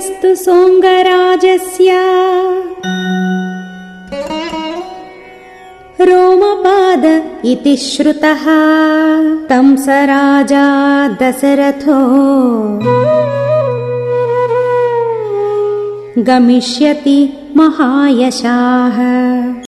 स्तु सोङ्गराजस्य। रोमपाद इति श्रुतः तं स राजा दशरथो। गमिष्यति महायशाः।